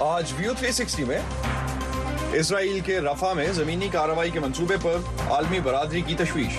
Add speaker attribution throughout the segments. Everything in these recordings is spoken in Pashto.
Speaker 1: آج ویو تھری سکسٹی میں اسرائیل کے رفا میں زمینی کارروائی کے منصوبے پر عالمی برادری کی تشویش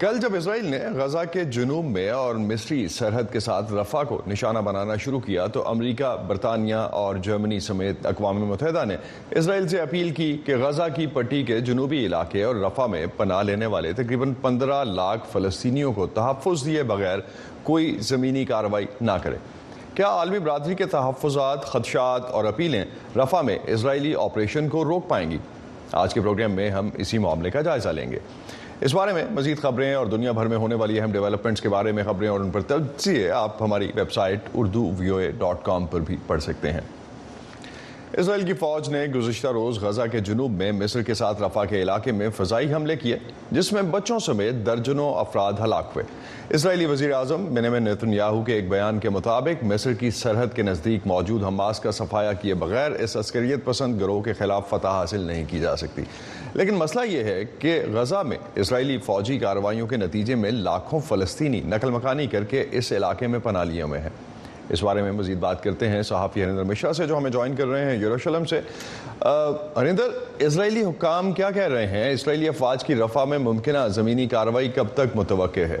Speaker 1: کل جب اسرائیل نے غزہ کے جنوب میں اور مصری سرحد کے ساتھ رفع کو نشانہ بنانا شروع کیا تو امریکہ برطانیہ اور جرمنی سمیت اقوام متحدہ نے اسرائیل سے اپیل کی کہ غزہ کی پٹی کے جنوبی علاقے اور رفع میں پناہ لینے والے تقریباً پندرہ لاکھ فلسطینیوں کو تحفظ دیے بغیر کوئی زمینی کارروائی نہ کرے کیا عالمی برادری کے تحفظات خدشات اور اپیلیں رفع میں اسرائیلی آپریشن کو روک پائیں گی آج کے پروگرام میں ہم اسی معاملے کا جائزہ لیں گے اس بارے میں مزید خبریں اور دنیا بھر میں ہونے والی اہم ڈیولپمنٹس کے بارے میں خبریں اور ان پر تجزیے آپ ہماری ویب سائٹ اردو وی او اے ڈاٹ کام پر بھی پڑھ سکتے ہیں اسرائیل کی فوج نے گزشتہ روز غزہ کے جنوب میں مصر کے ساتھ رفع کے علاقے میں فضائی حملے کیے جس میں بچوں سمیت درجنوں افراد ہلاک ہوئے اسرائیلی وزیر اعظم منم نیتن یاہو کے ایک بیان
Speaker 2: کے مطابق مصر کی سرحد کے نزدیک موجود حماس کا صفایا کیے بغیر اس عسکریت پسند گروہ کے خلاف فتح حاصل نہیں کی جا سکتی لیکن مسئلہ یہ ہے کہ غزہ میں اسرائیلی فوجی کارروائیوں کے نتیجے میں لاکھوں فلسطینی نقل مکانی کر کے اس علاقے میں پناہ لیے ہوئے ہیں اس بارے میں مزید بات کرتے ہیں صحافی ہریندر مشرا سے جو ہمیں جوائن کر رہے ہیں یوروشلم سے اسرائیلی اسرائیلی حکام کیا کہہ رہے ہیں افواج کی رفع میں ممکنہ زمینی کب تک متوقع ہے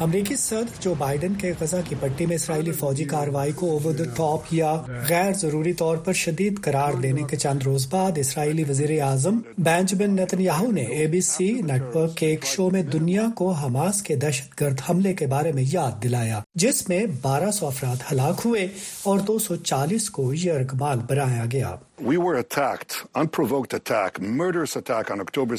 Speaker 2: امریکی صدر جو بائیڈن کے غزہ
Speaker 3: کی پٹی میں اسرائیلی فوجی کاروائی کو اوور ٹاپ یا غیر ضروری طور پر شدید قرار دینے کے چند روز بعد اسرائیلی وزیر اعظم بینجمن یاہو نے اے بی سی نیٹ ورک کے شو میں دنیا کو حماس کے دہشت گرد حملے کے بارے میں یاد دلایا جس میں بارہ سو افراد ہلاک ہوئے اور دو سو چالیس کو یہ ارکمال بنایا گیا
Speaker 4: We were attacked, unprovoked attack, attack murderous on October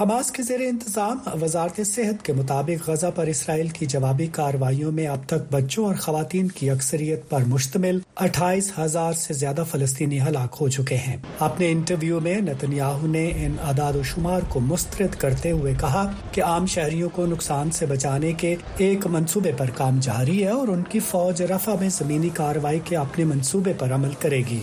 Speaker 5: حماس کے زیر انتظام وزارت صحت کے مطابق غزہ پر اسرائیل کی جوابی کارروائیوں میں اب تک بچوں اور خواتین کی اکثریت پر مشتمل اٹھائیس ہزار سے زیادہ فلسطینی ہلاک ہو چکے ہیں اپنے انٹرویو میں نتن یاہو نے ان اعداد و شمار کو مسترد کرتے ہوئے کہا کہ عام شہریوں کو نقصان سے بچانے کے ایک منصوبے پر کام جاری ہے اور ان کی فوج رفع میں زمینی کارروائی کے اپنے منصوبے پر عمل کرے گی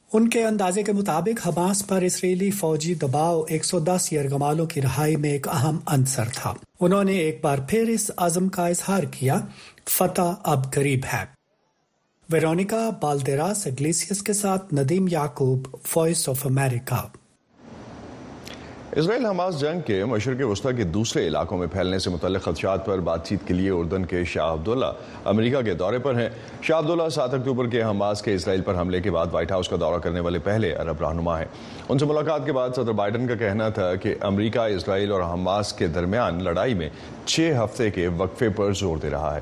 Speaker 5: ان کے اندازے کے مطابق حماس پر اسرائیلی فوجی دباؤ ایک سو دس یئرگمالوں کی رہائی میں ایک اہم عنصر تھا انہوں نے ایک بار پھر اس عزم کا اظہار کیا فتح اب قریب ہے ویرونکا بالدراس اگلیسیس کے ساتھ ندیم آف امریکہ اسرائیل حماس جنگ
Speaker 6: کے مشرق وسطی کے دوسرے علاقوں میں پھیلنے سے متعلق خدشات پر بات چیت کے لیے اردن کے شاہ عبداللہ امریکہ کے دورے پر ہیں شاہ عبداللہ سات اکتوبر کے حماس کے اسرائیل پر حملے کے بعد وائٹ ہاؤس کا دورہ کرنے والے پہلے عرب رہنما ہیں ان سے ملاقات کے بعد صدر بائیڈن کا کہنا تھا کہ امریکہ اسرائیل اور حماس کے درمیان لڑائی میں چھ ہفتے کے وقفے پر زور دے رہا ہے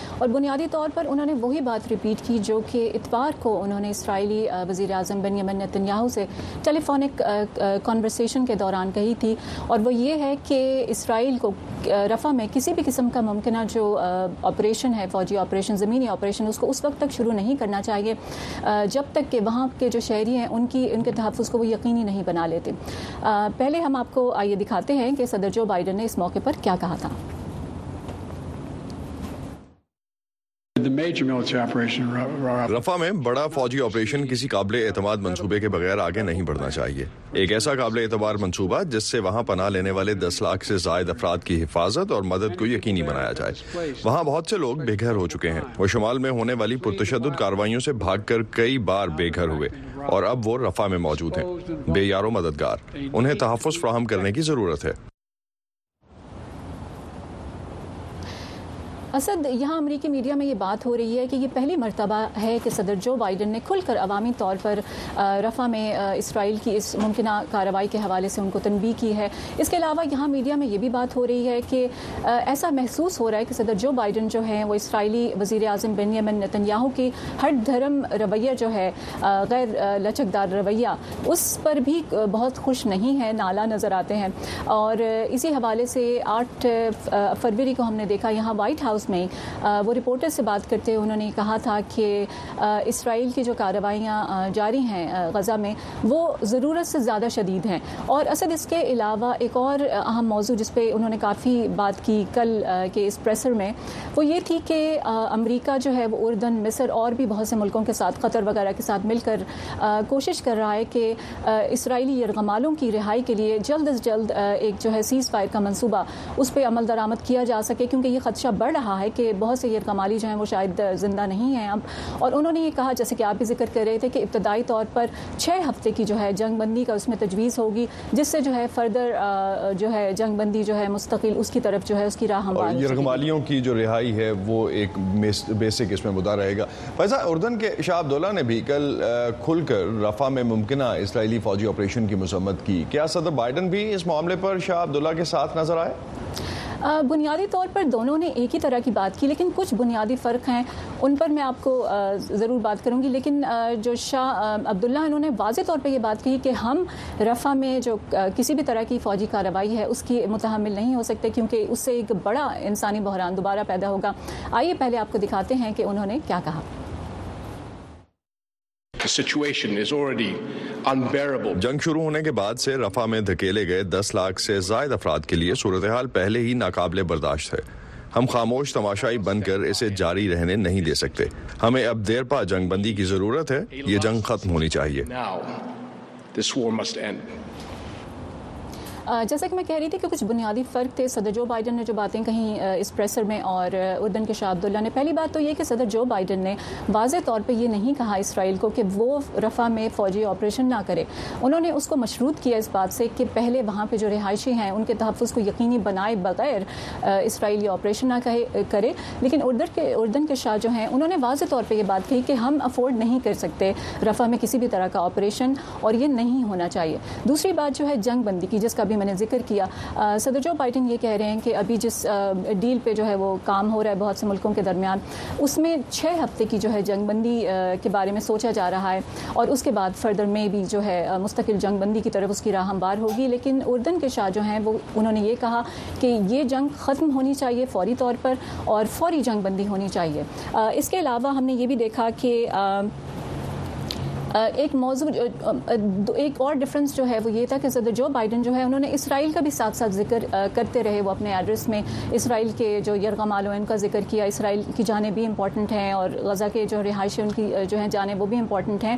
Speaker 6: اور بنیادی طور پر انہوں نے وہی بات ریپیٹ کی جو کہ اتوار کو انہوں نے اسرائیلی وزیر اعظم بن یمن نتنیاہو سے ٹیلی فونک کانورسیشن کے دوران کہی تھی اور وہ یہ ہے کہ اسرائیل کو رفع میں کسی بھی قسم کا ممکنہ جو آپریشن ہے فوجی آپریشن زمینی آپریشن اس کو اس وقت تک شروع نہیں کرنا چاہیے جب تک کہ وہاں کے جو شہری ہیں ان کی ان کے تحفظ کو وہ یقینی نہیں بنا لیتے پہلے ہم آپ کو آئی دکھاتے ہیں کہ صدر جو بائیڈن نے اس موقع پر کیا کہا تھا رفا میں بڑا فوجی آپریشن کسی قابل اعتماد منصوبے کے بغیر آگے نہیں بڑھنا چاہیے ایک ایسا قابل اعتبار منصوبہ جس سے وہاں پناہ لینے والے دس لاکھ سے زائد افراد کی حفاظت اور مدد کو یقینی بنایا جائے وہاں بہت سے لوگ بے گھر ہو چکے ہیں وہ شمال میں ہونے والی پرتشدد کاروائیوں سے بھاگ کر کئی بار بے گھر ہوئے اور اب وہ رفا میں موجود ہیں بے یاروں مددگار انہیں تحفظ فراہم کرنے کی ضرورت ہے اسد یہاں امریکی میڈیا میں یہ بات ہو رہی ہے کہ یہ پہلی مرتبہ
Speaker 5: ہے کہ صدر جو بائیڈن نے کھل کر عوامی طور پر رفع میں اسرائیل کی اس ممکنہ کارروائی کے حوالے سے ان کو تنبیہ کی ہے اس کے علاوہ یہاں میڈیا میں یہ بھی بات ہو رہی ہے کہ ایسا محسوس ہو رہا ہے کہ صدر جو بائیڈن جو ہیں وہ اسرائیلی وزیر اعظم یمن نتنیاہو کی ہر دھرم رویہ جو ہے غیر لچکدار رویہ
Speaker 6: اس پر بھی بہت خوش نہیں ہے نالا نظر آتے ہیں اور اسی حوالے سے آٹھ فروری کو ہم نے دیکھا یہاں وائٹ ہاؤس ہاؤس میں وہ رپورٹر سے بات کرتے انہوں نے کہا تھا کہ اسرائیل کی جو کارروائیاں جاری ہیں غزہ میں وہ ضرورت سے زیادہ شدید ہیں اور اسد اس کے علاوہ ایک اور اہم موضوع جس پہ انہوں نے کافی بات کی کل کے اس پریسر میں وہ یہ تھی کہ امریکہ جو ہے وہ اردن مصر اور بھی بہت سے ملکوں کے ساتھ قطر وغیرہ کے ساتھ مل کر کوشش کر رہا ہے کہ اسرائیلی یرغمالوں کی رہائی کے لیے جلد از جلد ایک جو ہے سیز فائر کا منصوبہ اس پہ عمل درآمد کیا جا سکے کیونکہ یہ خدشہ بڑھ رہا رہا ہے کہ بہت سے یہ کمالی جو ہیں وہ شاید زندہ نہیں ہیں اب اور انہوں نے یہ کہا جیسے کہ آپ بھی ذکر کر رہے تھے کہ ابتدائی طور پر چھ ہفتے کی جو ہے جنگ بندی کا اس میں تجویز ہوگی جس سے جو ہے فردر جو ہے جنگ بندی جو ہے مستقل اس کی طرف جو ہے اس کی راہ ہمارے یہ رغمالیوں کی جو رہائی ہے وہ ایک بیسک اس میں مدعا رہے گا فیضا اردن کے شاہ عبداللہ نے بھی کل کھل کر رفع میں ممکنہ اسرائیلی فوجی آپریشن کی مذمت کی کیا صدر بائیڈن بھی اس معاملے پر شاہ عبداللہ کے ساتھ نظر آئے بنیادی طور پر دونوں نے ایک ہی طرح کی بات کی لیکن کچھ بنیادی فرق ہیں ان پر میں آپ کو ضرور بات کروں گی لیکن جو شاہ عبداللہ انہوں نے واضح طور پہ یہ بات کی کہ ہم رفع میں جو کسی بھی طرح کی فوجی کارروائی ہے اس کی متحمل نہیں ہو سکتے کیونکہ اس سے ایک بڑا انسانی بحران دوبارہ
Speaker 5: پیدا ہوگا آئیے پہلے آپ کو دکھاتے ہیں کہ انہوں نے کیا کہا جنگ شروع ہونے کے بعد سے رفع میں دھکیلے گئے دس لاکھ سے زائد افراد کے لیے صورتحال پہلے ہی ناقابل برداشت ہے ہم خاموش تماشائی بن کر اسے جاری رہنے نہیں دے سکتے ہمیں اب دیر پا جنگ بندی کی ضرورت ہے یہ جنگ ختم ہونی چاہیے جیسا کہ میں کہہ رہی تھی کہ کچھ بنیادی فرق تھے صدر جو بائیڈن نے جو باتیں کہیں اس پریسر میں اور اردن کے شاہ عبداللہ نے پہلی بات تو یہ کہ صدر جو بائیڈن نے واضح طور پہ یہ نہیں کہا اسرائیل کو کہ وہ
Speaker 6: رفع میں فوجی آپریشن نہ کرے انہوں نے اس کو مشروط کیا اس بات سے کہ پہلے وہاں پہ جو رہائشی ہیں ان کے تحفظ کو یقینی بنائے بغیر اسرائیل یہ آپریشن نہ کہے کرے لیکن کے اردن کے شاہ جو ہیں انہوں نے واضح طور پہ یہ بات کہی کہ ہم افورڈ نہیں کر سکتے رفع میں کسی بھی طرح کا آپریشن اور یہ نہیں ہونا چاہیے دوسری بات جو ہے جنگ بندی کی جس کا بھی میں نے ذکر کیا صدر جو بائیڈن یہ کہہ رہے ہیں کہ ابھی جس ڈیل پہ جو ہے وہ کام ہو رہا ہے بہت سے ملکوں کے درمیان اس میں چھ ہفتے کی جو ہے جنگ بندی کے بارے میں سوچا جا رہا ہے اور
Speaker 5: اس کے بعد فردر میں بھی جو ہے مستقل جنگ بندی کی طرف اس کی راہ ہم بار ہوگی لیکن اردن کے شاہ جو ہیں وہ انہوں نے یہ کہا کہ یہ جنگ ختم ہونی چاہیے فوری طور پر اور فوری جنگ بندی ہونی چاہیے اس کے علاوہ ہم نے یہ بھی دیکھا کہ ایک موضوع ایک
Speaker 6: اور ڈفرینس جو ہے
Speaker 5: وہ یہ تھا کہ صدر جو بائیڈن جو ہے انہوں نے اسرائیل کا بھی ساتھ ساتھ ذکر کرتے رہے وہ اپنے ایڈریس میں اسرائیل کے جو مالو ان کا ذکر کیا اسرائیل کی جانیں بھی امپورٹنٹ ہیں اور غزہ کے جو رہائشی ان کی جو ہیں جانیں وہ بھی امپورٹنٹ ہیں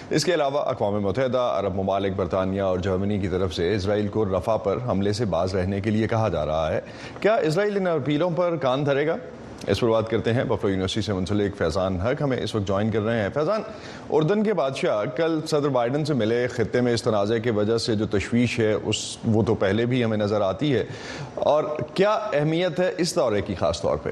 Speaker 5: اس کے علاوہ اقوام متحدہ عرب ممالک برطانیہ اور جرمنی کی طرف سے اسرائیل کو رفع پر حملے سے باز رہنے کے لیے کہا جا رہا ہے کیا اسرائیل ان اپیلوں پر کان دھرے گا اس پر
Speaker 7: بات کرتے ہیں بفلو یونیورسٹی سے منسلک فیضان حق ہمیں اس وقت جوائن کر رہے ہیں فیضان اردن کے بادشاہ کل صدر بائیڈن سے ملے خطے میں اس تنازع کی وجہ سے جو تشویش ہے اس وہ تو پہلے بھی ہمیں نظر آتی ہے اور کیا اہمیت ہے اس دورے کی خاص طور پہ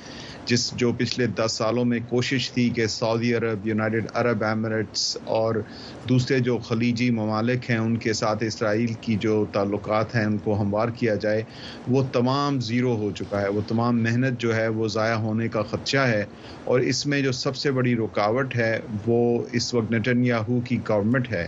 Speaker 7: جس جو پچھلے دس سالوں میں کوشش تھی کہ سعودی عرب یونائٹڈ عرب ایمریٹس اور دوسرے جو خلیجی ممالک ہیں ان کے ساتھ اسرائیل کی جو تعلقات ہیں ان کو ہموار کیا جائے وہ تمام زیرو ہو چکا ہے وہ تمام محنت جو ہے وہ ضائع ہونے کا خدشہ ہے اور اس میں جو سب سے بڑی رکاوٹ ہے وہ اس وقت یاہو کی گورنمنٹ ہے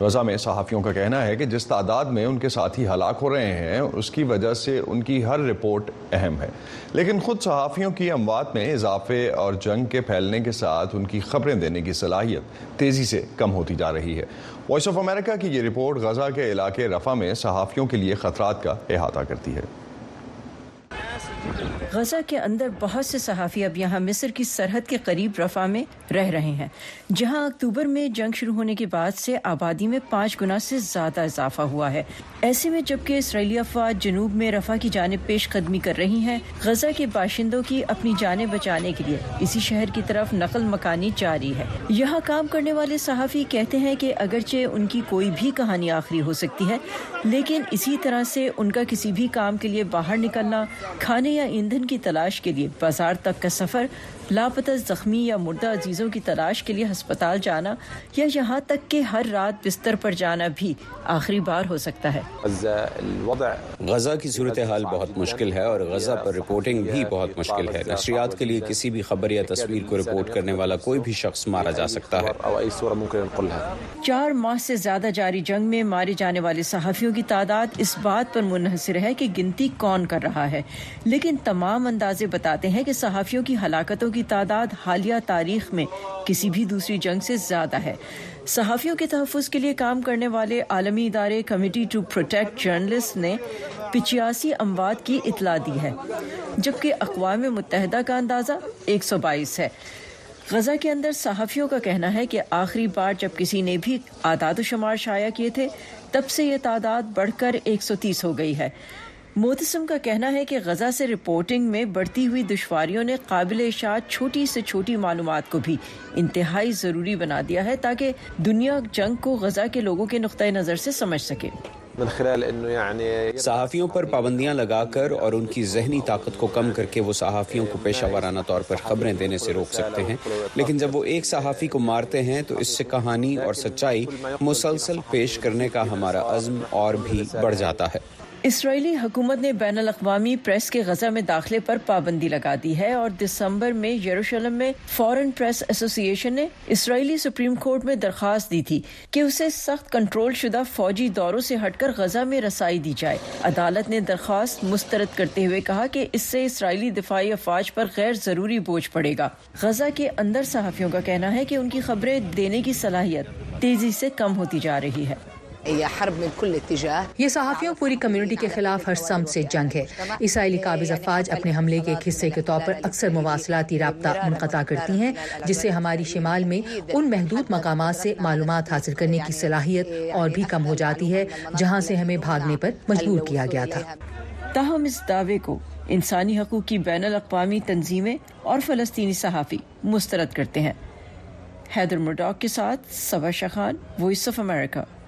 Speaker 7: غزہ میں صحافیوں کا کہنا ہے کہ جس تعداد میں ان کے ساتھی ہلاک
Speaker 8: ہو رہے ہیں اس کی وجہ سے ان کی ہر رپورٹ اہم ہے لیکن خود صحافیوں کی اموات میں اضافے اور جنگ کے پھیلنے کے ساتھ ان کی خبریں دینے کی صلاحیت تیزی سے
Speaker 7: کم ہوتی جا رہی ہے وائس آف امریکہ کی یہ رپورٹ غزہ کے علاقے رفع میں صحافیوں کے لیے خطرات کا احاطہ کرتی ہے غزہ کے اندر بہت سے صحافی اب یہاں مصر کی سرحد کے قریب رفع میں رہ رہے ہیں جہاں اکتوبر میں جنگ شروع ہونے کے بعد سے آبادی میں پانچ گنا سے زیادہ اضافہ ہوا ہے ایسے میں جبکہ اسرائیلی افواج جنوب میں رفع کی جانب پیش قدمی کر رہی ہیں غزہ کے باشندوں کی اپنی جانب بچانے کے لیے اسی شہر کی طرف نقل مکانی جاری ہے یہاں کام کرنے والے صحافی کہتے ہیں کہ اگرچہ ان کی کوئی بھی کہانی آخری ہو سکتی ہے لیکن اسی طرح سے ان کا کسی بھی کام کے لیے باہر نکلنا کھانے یا ایندھن کی تلاش کے لیے بازار تک کا سفر لاپتہ زخمی یا مردہ عزیزوں کی تلاش کے
Speaker 8: لیے ہسپتال جانا یا یہاں تک کہ ہر رات بستر پر جانا بھی آخری بار ہو سکتا ہے غزہ کی صورتحال بہت مشکل ہے اور غزہ پر رپورٹنگ بھی بہت مشکل ہے نشریات کے لیے کسی بھی خبر یا تصویر کو رپورٹ کرنے والا کوئی بھی شخص مارا
Speaker 7: جا سکتا ہے چار ماہ سے زیادہ جاری جنگ میں مارے جانے والے صحافیوں کی تعداد اس بات پر منحصر ہے کہ گنتی کون کر رہا ہے لیکن تمام اندازے بتاتے ہیں کہ صحافیوں کی ہلاکتوں کی تعداد حالیہ تاریخ میں کسی بھی دوسری جنگ سے زیادہ ہے صحافیوں کے تحفظ کے لیے کام کرنے والے عالمی ادارے کمیٹی ٹو پروٹیکٹ جرنلسٹ نے پچیاسی اموات کی اطلاع دی ہے جبکہ اقوام متحدہ کا اندازہ ایک سو بائیس ہے غزہ کے اندر صحافیوں
Speaker 9: کا کہنا ہے کہ آخری بار جب کسی نے بھی اعداد و شمار شائع کیے تھے تب سے یہ تعداد بڑھ کر ایک سو تیس ہو گئی ہے موتسم کا کہنا ہے کہ غزہ سے رپورٹنگ میں بڑھتی ہوئی دشواریوں نے قابل اشاعت چھوٹی سے چھوٹی معلومات کو بھی انتہائی ضروری بنا دیا ہے تاکہ دنیا
Speaker 7: جنگ کو غزہ کے لوگوں کے نقطۂ نظر سے سمجھ سکے صحافیوں پر پابندیاں لگا کر اور ان کی ذہنی طاقت کو کم کر کے
Speaker 5: وہ صحافیوں کو پیشہ وارانہ طور پر خبریں دینے سے روک سکتے ہیں لیکن جب وہ ایک صحافی کو مارتے ہیں تو اس سے کہانی اور سچائی مسلسل پیش کرنے کا ہمارا عزم اور بھی بڑھ جاتا ہے اسرائیلی حکومت نے بین الاقوامی پریس کے غزہ میں داخلے پر پابندی لگا دی ہے اور دسمبر میں یروشلم میں فورن پریس ایسوسی ایشن نے اسرائیلی سپریم کورٹ میں درخواست دی تھی کہ اسے سخت کنٹرول شدہ فوجی دوروں سے ہٹ کر غزہ میں رسائی دی جائے عدالت نے درخواست مسترد کرتے ہوئے کہا کہ اس سے اسرائیلی دفاعی افواج پر غیر ضروری بوجھ پڑے گا غزہ کے اندر صحافیوں کا کہنا ہے کہ ان کی خبریں دینے کی صلاحیت تیزی سے کم ہوتی جا رہی ہے حرب من کل اتجاہ یہ صحافیوں پوری کمیونٹی کے خلاف ہر سمت سے جنگ ہے اسرائیلی
Speaker 10: قابض افواج اپنے حملے کے ایک حصے کے طور پر اکثر مواصلاتی رابطہ منقطع کرتی ہیں جس سے ہماری شمال میں ان محدود مقامات سے معلومات حاصل کرنے کی صلاحیت اور بھی کم ہو جاتی ہے جہاں سے ہمیں بھاگنے پر مجبور کیا گیا تھا تاہم اس دعوے کو انسانی حقوق کی بین الاقوامی تنظیمیں اور فلسطینی صحافی مسترد کرتے ہیں حیدر مرڈاک کے ساتھ سبا شاہ خان وائس آف امریکہ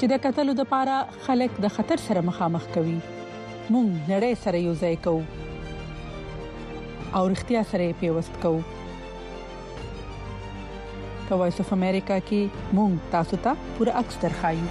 Speaker 10: چې د قتل لپاره خلک د خطر سره مخامخ کوي مونږ نړۍ سره یو ځای کوو او اړتیا سره پیوست کوو په وایس اف امریکا کې مونږ تاسو ته پوره عکس درخایو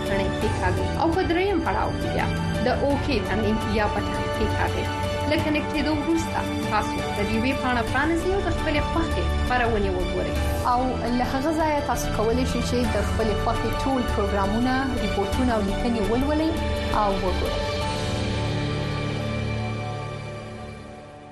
Speaker 11: تڼۍ کېکاږئ او په دریم پړاو کې بیا د اوکې تڼۍ یا بټن کېکاږئ له کنیکټېدو وروسته تاسو د ویوې پاڼه پرانیزئ او د خپلې خوښې خپرونې وګورئ او له هغه ځایه تاسو کولی شئ چې د خپلې خوښې ټول پروګرامونه ریپورتونه او لیکنې ولولئ
Speaker 10: او
Speaker 11: وګورئ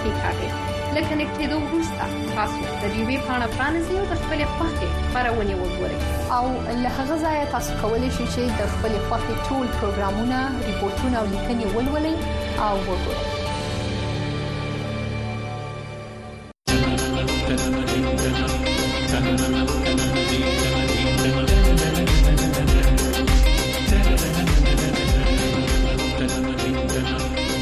Speaker 11: کیکاوې له کنیکټېدو وروسته تاسو د ویبي پاڼه پرانیزئ او د خپل خوښې خبرونه وګورئ او له هغه ځایه تاسو کولی شئ چې د خپل خوښې ټول پروګرامونه ریپورتونه او لیکنې ولولئ او وګورئ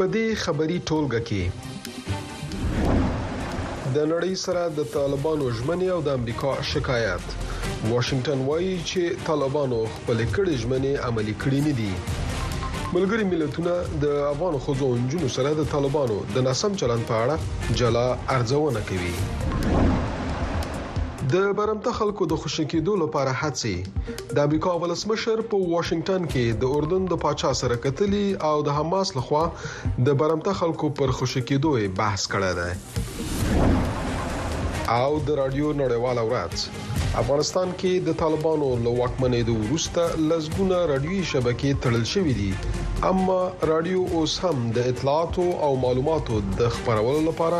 Speaker 12: په دې خبري ټولګه کې د نړۍ سره د طالبانو ژمنې او د امریکا شکایت واشنگټن وایي چې طالبانو خپلې کړې ژمنې عملي کړې نه دي. ملګري ملتونه د افغان ښځو او نجونو سره د طالبانو د ناسم چلند په اړه جلا ارزونه کوي د برمته خلکو د خوشی کېدو لپاره هڅې د امریکا ولسمشر په واشنگټن کې د اردن د پاچا سره کتلی او د حماس لخوا د برمته خلکو پر خوشی کېدو بحث کړی دی او د رادیو نړیواله ورځ افغانستان کې د طالبانو له واکمنېدو وروسته لسګونه رادیوي شبکې تړل شوې دي، اما رادیو اوس هم د اطلاعاتو او معلوماتو د خبرولو لپاره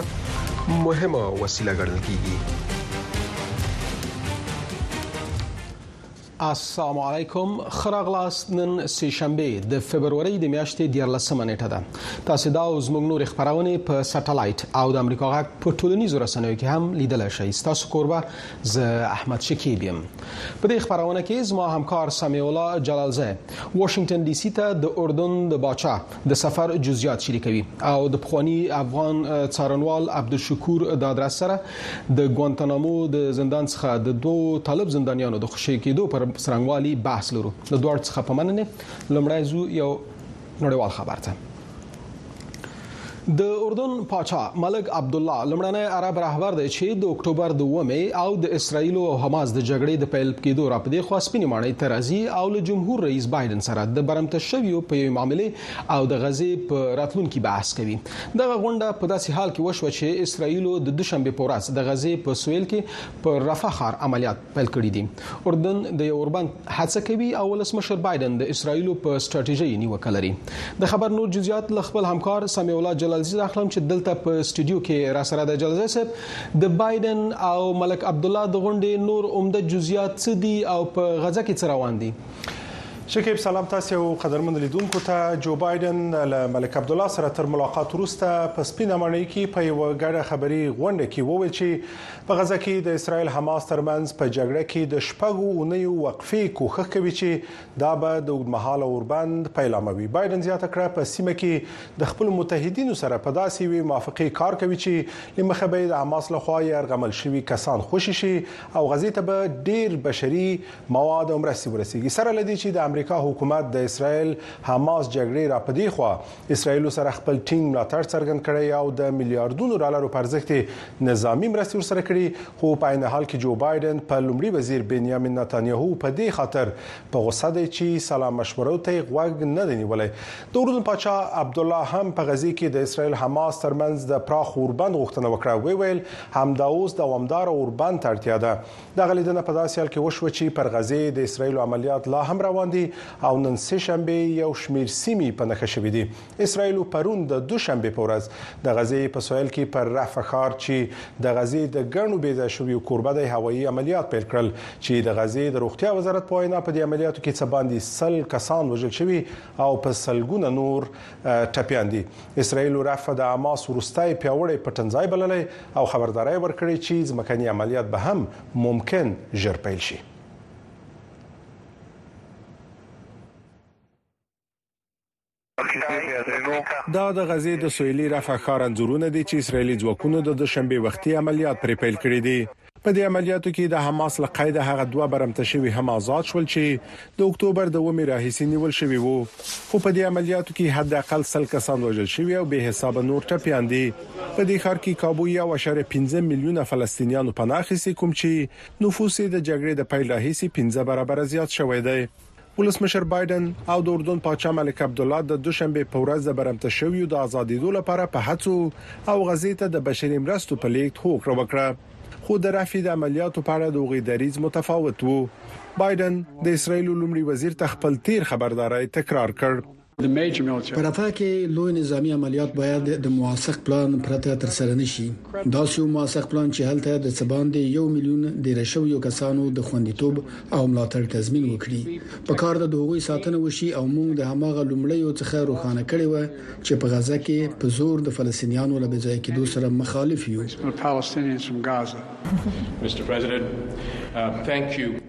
Speaker 12: مهمه وسیله ګڼل کیږي.
Speaker 13: السلام علیکم خراغلاست نن سه شنبه د فبرवरी د میاشتې 14مه نیټه ده تاسو دا او زموږ نور خبرونه په سټلایټ او د امریکا غږ په ټولنیزو رسنیو کې هم لیدل شئ تاسو کوربه ز احمد شکیب یم په دې خبرونه کې زما همکار سمیع الله جلالزه واشنگټن ډي سي ته د اردن د باچا د سفر جزئیات شریکوي او د پخواني افغان څارنوال عبدالشکور د ادرس سره د ګوانتانامو د زندان څخه د دوو طالب زندانیانو د خوشې کېدو پر څرنګوالي بحث لرو له دوړ څخه په مننه لمړی زو یو نړیوال خبر ته د اردن پاچا ملک عبد الله لمړنی عرب رهبر دی چې د اکتوبر 2 او د اسرایل او حماس د جګړې د پیل کېدو را پدې خو سپینې ماڼۍ ترازی او له جمهور رئیس بایدن سره د برمته شویو په یوې معاملې او د غزې په راتلونکي بحث کوي دغه غونډه په داسې حال کې وشوه چې اسرایل د دوشنبه په ورځ د غزې په سویل کې پر رفح ښار عملیات پیل کړي دي اردن د یو اوربند هڅه کوي او ولسمشر بایدن د اسرایل په ستراتیژي نیوکه لري د خبر نور جزئیات له خپل همکار سمیع الله جلالزی راخلم چې دلته په استودیو کې را سره د جلالزی صاحب د بایدن او ملک عبد الله د غونډې نور عمده جزئیات څه دي او په غزه کې څه روان دي
Speaker 14: شکیب سلام تاسو او قدرمن لیدونکو ته جو بایدن له ملک عبد الله سره تر ملاقات وروسته په سپینه ماڼۍ کې په یو غړ خبري غونډه کې وویل چې په غزا کې د اسرایل حماس ترمنځ په جګړه کې د شپږو اونیو وقفې کوښښ کوي چې دا به د اوږدمهاله اوربند پیلاموي بایدن زیاته کړه په سیمه کې د خپل متحدینو سره په داسې وی موافقه کار کوي چې لمخه به د حماس لخوا یې ارغمل شوی کسان خوشی شي او غزې ته به ډیر بشري مواد او مرستې ورسیږي سره لدی چې د امریکا حکومت د اسرایل حماس جګړې را پدې خو اسرایل سره خپل ټینګ ملاتړ څرګند کړي او د میلیارډونو ډالرو پرځښت نظامی مرستې ورسره کړي خو په عین حال کې جو بایدن په لومړي وزیر بنیامین نتانیاهو په دې خاطر په غوسه دی چې سلام مشورو ته غوږ نه دی نیولای د اردن پاچا عبد الله هم په غزي کې د اسرایل حماس ترمنځ د پراخ اوربند غوښتنه وکړه وی ویل همدا اوس دوامدار اوربند ته اړتیا ده دغه لیدنه په داسې حال کې وشوه چې پر غزې د اسرایل عملیات لا هم روان دي او نن سه شنبه یو شمیر سیمې په نخښه شوې دي اسرایل پرون د دوشنبه په ورځ د غزې په سویل کې پر رفح ښار چې د غزې د ګڼو بیځای شویو کوربه د هوایي عملیات پیل کړل چې د غزې د روغتیا وزارت په وینا په دې عملیاتو کې څه باندې سل کسان وژل شوي او په سلګونه نور ټپیان دي اسرایل رفح د حماس ورستای پیاوړی پټنځای بللی او خبرداری یې ورکړی چې ځمکني عملیات به هم ممکن ژر پیل شي. دا د غزې د سویلي رفح ښار انځورونه دي چې اسرایلي ځواکونو د دوشنبې وختي عملیات پرې پیل کړي دي. په دې عملیاتو کې د حماس له قیده هغه دوه برمته شوي هم ازاد شول چې د اکتوبر د اومې راهیسې نیول شوي وو، خو په دې عملیاتو کې حداقل سل کسان وژل شوي او بې حسابه نور ټپیان دي. په دې ښار کې کابو یو اعشاریه پنځه میلیونه فلسطینیانو پناه اخیستې کوم چې نفوس یې د جګړې د پیل راهیسې پنځه برابره زیات شوی دی. ولسمشر بایډن او د اردن پاچا ملک عبدالله د دوشنبه په ورځ د برمته شویو د ازادیدو لپاره په هڅو او غزې ته د بشري مرستو په لیږد هوکړه وکړه خو د رفح د عملیاتو په اړه د هغوی دریځ متفاوت وو بایډن د اسرایل لومړي وزیر ته خپل تیر خبرداری تکرار کړ
Speaker 15: په رفح کې لوی نظامي عملیات باید د موثق پلان پرته ترسره نه شي، داسې یو موثق پلان چې هلته د څه باندې یو میلیون دېره شویو کسانو د خوندیتوب او ملاتړ تضمین وکړي. په کار ده د هغوی ساتنه وشي او موږ د هماغه لومړیو څخه روښانه کړې وه چې په غزه کې په زور د فلسطینیانو له بې ځایه کېدو سره مخالف یو.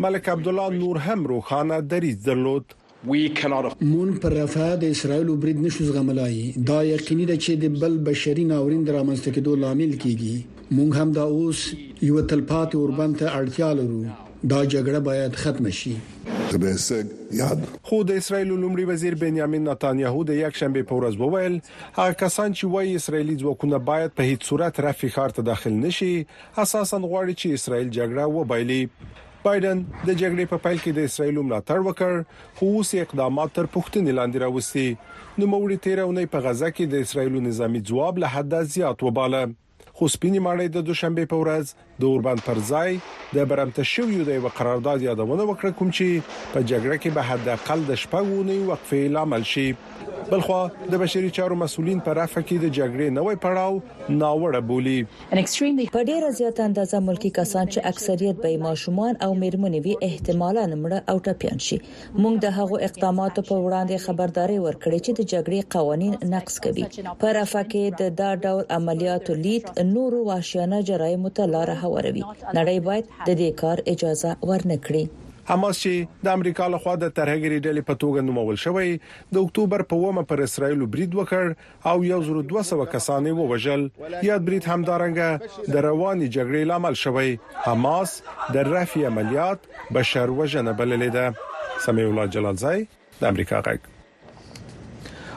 Speaker 14: ملک عبدالله نور هم روښانه دریځ درلود.
Speaker 15: مونږ پر رفح د اسرائیلو برید نشو زغملای، دا یقیني ده چې د بل بشري ناورین د رامنځته کیدو لامل کیږي. مونږ همدا اوس یوه تلپاتې اوربند ته اړتیا لرو. دا جګړه باید ختمه شي.
Speaker 14: خو د اسرائیلو لومړي وزیر بنیامین نتانیاهو د یکشنبې په ورځ وویل، هغه کسان چې وایي اسرائیلي ځواکونه باید په هیڅ صورت رفح ښار ته داخل نشي، اساساً غواړي چې اسرائیل جګړه وبایلي. بایډن د جګړې په پیل کې د اسراییل ملاتړ وکړ، خو اوس یې اقدامات تر پوښتنې لاندې راوستي. نوموړي تېره اونۍ په غزه کې د اسراییل نظامي ځواب له حده زیات وباله، خو سپینې ماڼۍ د دوشنبې په ورځ د اوربند پر ځای د برمته شویو د یوه قرارداد یادونه وکړه، کوم چې په جګړه کې به حداقل د شپږ اونیو وقفې لامل شي. بلخوا د بشري چارو مسؤلین په رفح کې د جګړې نوی پړاو ناوړه بولي.
Speaker 16: په ډېره زیاته اندازه ملکي کسان چې اکثریت به یې ماشومان او میرمنې وي احتمالاً مړه او ټپیان شي. موږ د هغو اقداماتو پر وړاندې خبرداری ورکړی چې د جګړې قوانین نقض کوي. په رفح کې د دا ډول عملیاتو لید نورو وحشیانه جرایمو ته لاره هواروي. نړۍ باید د دې کار اجازه ورنه کړي.
Speaker 14: حماس چې د امریکا له خوا د ترهګرې ډلې په توګه نومول شوی، د اکتوبر په اوومه پر اسراییلو برید وکړ او یو زر دوه سوه کسان یې ووژل. یاد برید همدارنګه د روانې جګړې لامل شوی. حماس د رفح عملیات بشر وژنه بللې ده. سمیع الله جلالزی، د امریکا غږ.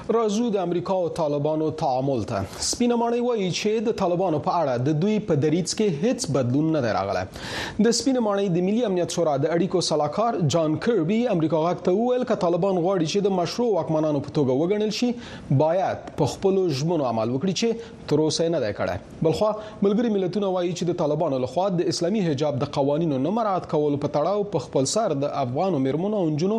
Speaker 13: راځو د امریکا او طالبانو تعامل ته. سپینه ماڼۍ وایي چې د طالبانو په اړه د دوی په دریځ کې هیڅ بدلون نه دی راغلی. د سپینه ماڼۍ د ملي امنیت شورا د اړیکو سلاکار جان کربي امریکا غږ ته وویل که طالبان غواړي چې د مشروع واکمنانو په توګه وګڼل شي باید په خپل ژمنو عمل وکړي چې تر اوسه نه دی کړی بلخوا ملګری ملتونه وایي چې د طالبانو لخوا د اسلامي حجاب د قوانینو نه مراعات کولو په تړاو په خپل سر د افغانو میرمنو او جنونو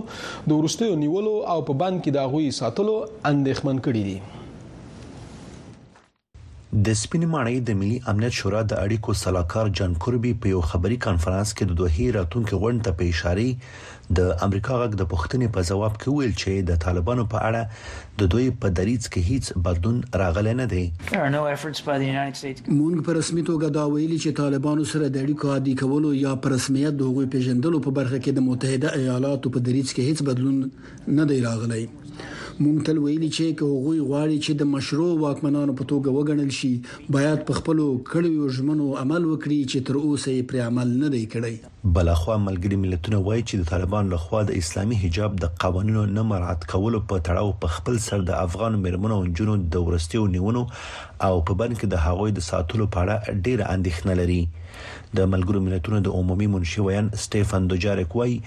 Speaker 13: د ورستیو نیولو او په بند کې د غوي ساتلو اندېښمن کړي دي
Speaker 17: د سپینې ماڼۍ د ملي امنیت شورا د اړیکو سلاکار جان کوربي په یو خبري کانفرنس کې د دوحې راتلونکي غونډ ته په اشاره د امریکا غږ د پښتنې په جواب کې ویل چې د طالبانو په اړه د دوی په دریځ کې هیڅ بدلون راغلی نه دی
Speaker 15: مونږ په رسمي توګه دا ویلي چې طالبانو سره د اړیکو عادي کولو یا په رسمیت د هغوی پیژندلو په برخه کې د متحده ایالاتو په دریځ کې هیڅ بدلون نه دی راغلی. موږ تل ویلي چې که هغوی غواړي چې د مشروع واکمنانو په توګه وګڼل شي، باید په خپلو کړیو ژمنو عمل وکړي چې تر اوسه یې پرې عمل نه دی کړی.
Speaker 17: بلخوا ملګري ملتونه وايي چې د طالبانو له خوا د اسلامي حجاب د قوانینو نه مراعات کولو په تړاو په خپل سر د افغان مېرمنو او نجونو د وروستیو نیونو او په بند کې د هغوی د ساتلو په اړه ډېره اندېښنه لري. د ملګرو ملتونو د عمومي منشي ویاند سټیفن دوجارک وايي،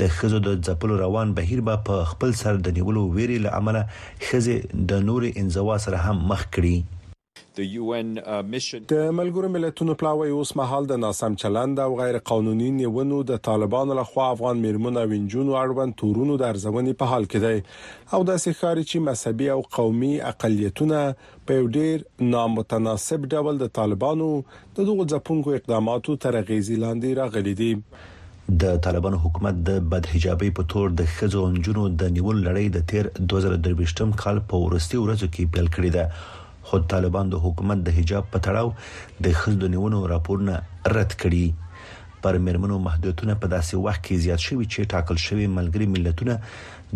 Speaker 17: د ښځو د ځپلو روان بهیر به په خپل سر د نیولو وېرې له امله ښځې د نورې انزوا سره هم مخ کړي.
Speaker 14: د ملګرو ملتونو پلاوی اوس مهال د ناسم چلند او غیر قانوني نیونو، د طالبانو له خوا افغان مېرمنو او نجونو اړوند تورونو د ارزونې په حال کې دی او داسې ښکاري چې مذهبي او قومي اقلیتونه په یو ډیر نامتناسب ډول د طالبانو د دغو ځپونکو اقداماتو تر اغیزې لاندې راغلي دي.
Speaker 17: د طالبانو حکومت د بد حجابۍ په تور د ښځو او نجونو د نیولو لړۍ د تیر دوه زره درویشتم کال په وروستیو ورځو کې پیل کړې ده، خو د طالبانو د حکومت د حجاب په تړاو د ښځو د نیونو راپورونه رد کړي. پر میرمنو محدودیتونه په داسې وخت کې زیات شوي چې ټاکل شوې ملګري ملتونه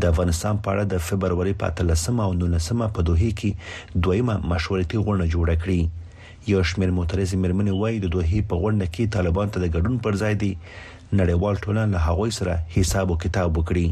Speaker 17: د افغانستان په اړه د فبروري په اتلسمه او نولسمه په دوحې کې دویمه مشورتي غونډه جوړه کړي. یو شمېر معترضې مېرمنې وایي د دوحې په غونډه کې طالبان ته د ګډون پر ځای دې نړیوال ټولنه له هغوی سره حساب و کتاب وکړي.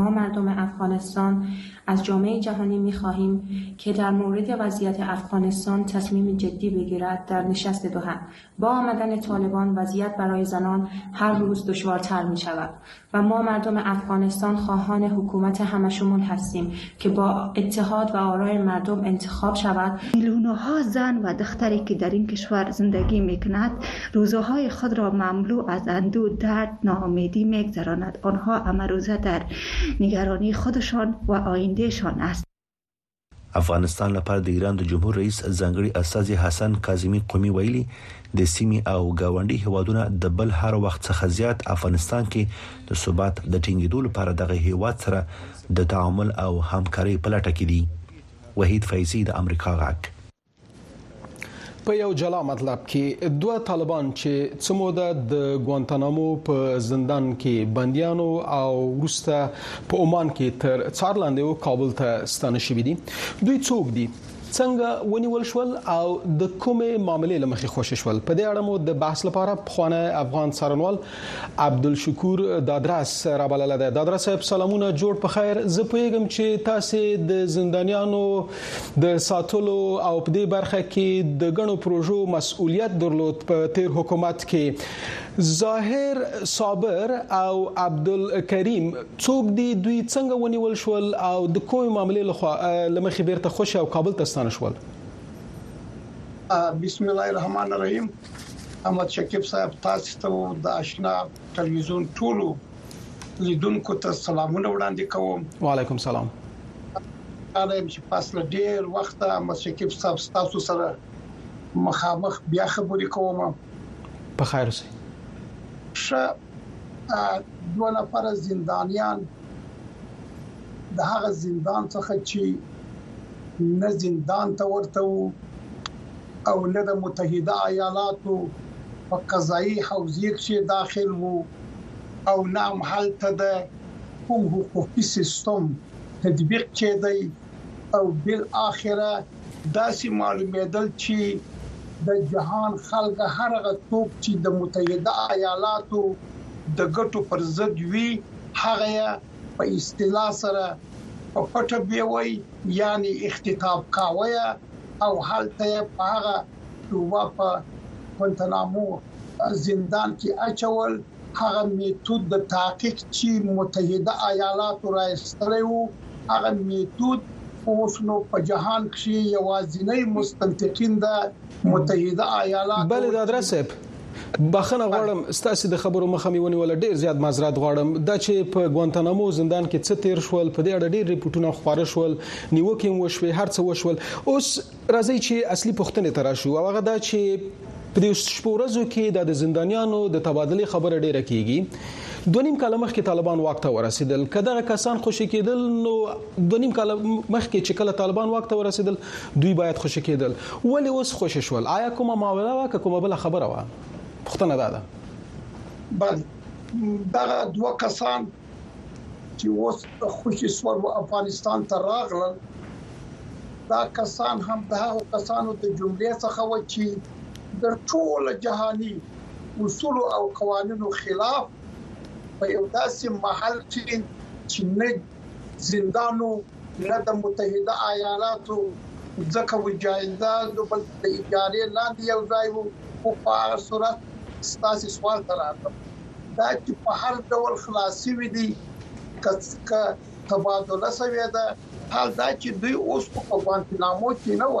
Speaker 18: ما مردم افغانستان از جامعه جهانی میخواهیم که در مورد وضعیت افغانستان تصمیم جدی بگیرد در نشست دوحه. با آمدن طالبان وضعیت برای زنان هر روز دشوارتر میشود. و ما مردم افغانستان خواهان حکومت همشمون هستیم که با اتحاد و آرای مردم انتخاب شود
Speaker 19: میلیون ها زن و دختری که در این کشور زندگی می کند روزهای خود را مملو از اندو درد ناامیدی میگذراند آنها امروزه در نگرانی خودشان و آین آیندهشان است
Speaker 17: افغانستان لپاره د ایران د جمهور رئیس ځانګړي استازي حسن کاظمي قومي ویلي د سیمې او گاونډي هیوادونه د بل هر وخت څخه زیات افغانستان کې د ثبات د ټینګېدو لپاره دغه هیواد سره د تعامل او همکارۍ په لټه کې دي وحید فیضي د امریکا غږ
Speaker 13: په یو جلا مطلب کې دوه طالبان چې څموده د ګوانتانامو په زندان کې بنديانو او ورسته په عمان کې تر څارلاندې او کابل ته ستانه شوې دي دوی څوک دي څنګه ونیول شول او د کومې معاملې لمخې خوشی شول په دې اړه مو د بحث لپاره خوانه افغان سرنوال عبدالشکور دادرس را بلله ده دادرس صاحب سلامونه جوړ په خیر زه پوهیږم چې تاسو د زندانیانو د ساتلو او په دې برخه کې د غنو پروژو مسؤلیت درلود په تیر حکومت کې ظاهر صابر او عبدالکریم څوک دی دوی څنګه ونیول شول او د کومې معاملې لخوا لمخې بیرته خوشی او کابل ته ستانه شول
Speaker 20: بسم الله الرحمن الرحیم احمد شکیب صاحب تاسو ته او د آشنا ټلویزیون ټولو لیدونکو ته سلامونه وړاندې کوم
Speaker 13: وعلیکم سلام
Speaker 20: اله يم چې پس له ډیر وخت احمد شکیب صاحب تاسو سره مخامخ بیا خبرې کوم
Speaker 13: په خیر اوسئ
Speaker 20: ښه دوه نفر زندانیان د هغه زندان څخه چې نه زندان ته ورته وو او نه د متحده ایالاتو په قضايي حوزې کښې داخل وو او نه هم هلته د کوم حقوقي سیستم تطبیق کیدی او بالاخره داسې معلومیدل چې د جهان خلک هر هغه څوک چې د متحده ایالاتو د ګټو پر ضد وي هغه یې په اصطلاح سره په پټه بیوی یعنی اختطاف کاوه. او هلته یې په هغه ډوبه په ګونتنامو زندان کې اچول، هغه میتود د تحقیق چې متحده ایالاتو را ایستلی و، هغه میتود اوس نو په جهان کښې یوازینی مستنطقین د متحده ایالاتو.
Speaker 13: بله دادراز صاحب بخنه غواړم ستاسو د خبرو مخه مې ونیول ډیر زیات معذرت غواړم دا چې په ګوانتانامو زندان کې څه تیر شول په دې اړه ډیر ریپورتونه خبره شول نیوکې هم وشوي هر څه وشول اوس راځي چې اصلي پوښتنه تر شو او هغه دا چې په دې شپورزو کې د زندانیانو د تبادله خبره ډیره کیږي دونیم کاله مخکې طالبان واک ته ورسېدل کداغه کسان خوشی کېدل نو دوه نیم کال مخکې چې کله طالبان واک ته ورسېدل دوی باید خوشی کېدل ولی اوس خوشی شول آیا کومه معامله وا که کومه بل خبره وا پښتنه دا ده
Speaker 20: بله دغه دوه کسان چې اوس خوشی سول او افغانستان ته راغلل دا کسان هم د هغو کسانو د جملې څخه و چې د ټول جهاني اصول او قوانینو خلاف په یو داسې محل کې چې نه زندانو نه د متحده ایالاتو ځکه و جایزه د بل د اجاره لاندې یو ځای وو او په هغه صورت ستاسو سوال ته راغلم دا چې په هر ډول خلاصي وي دي که تبادله سوي ده حال دا چې دوی اوس په ګوانتنامو کې نه و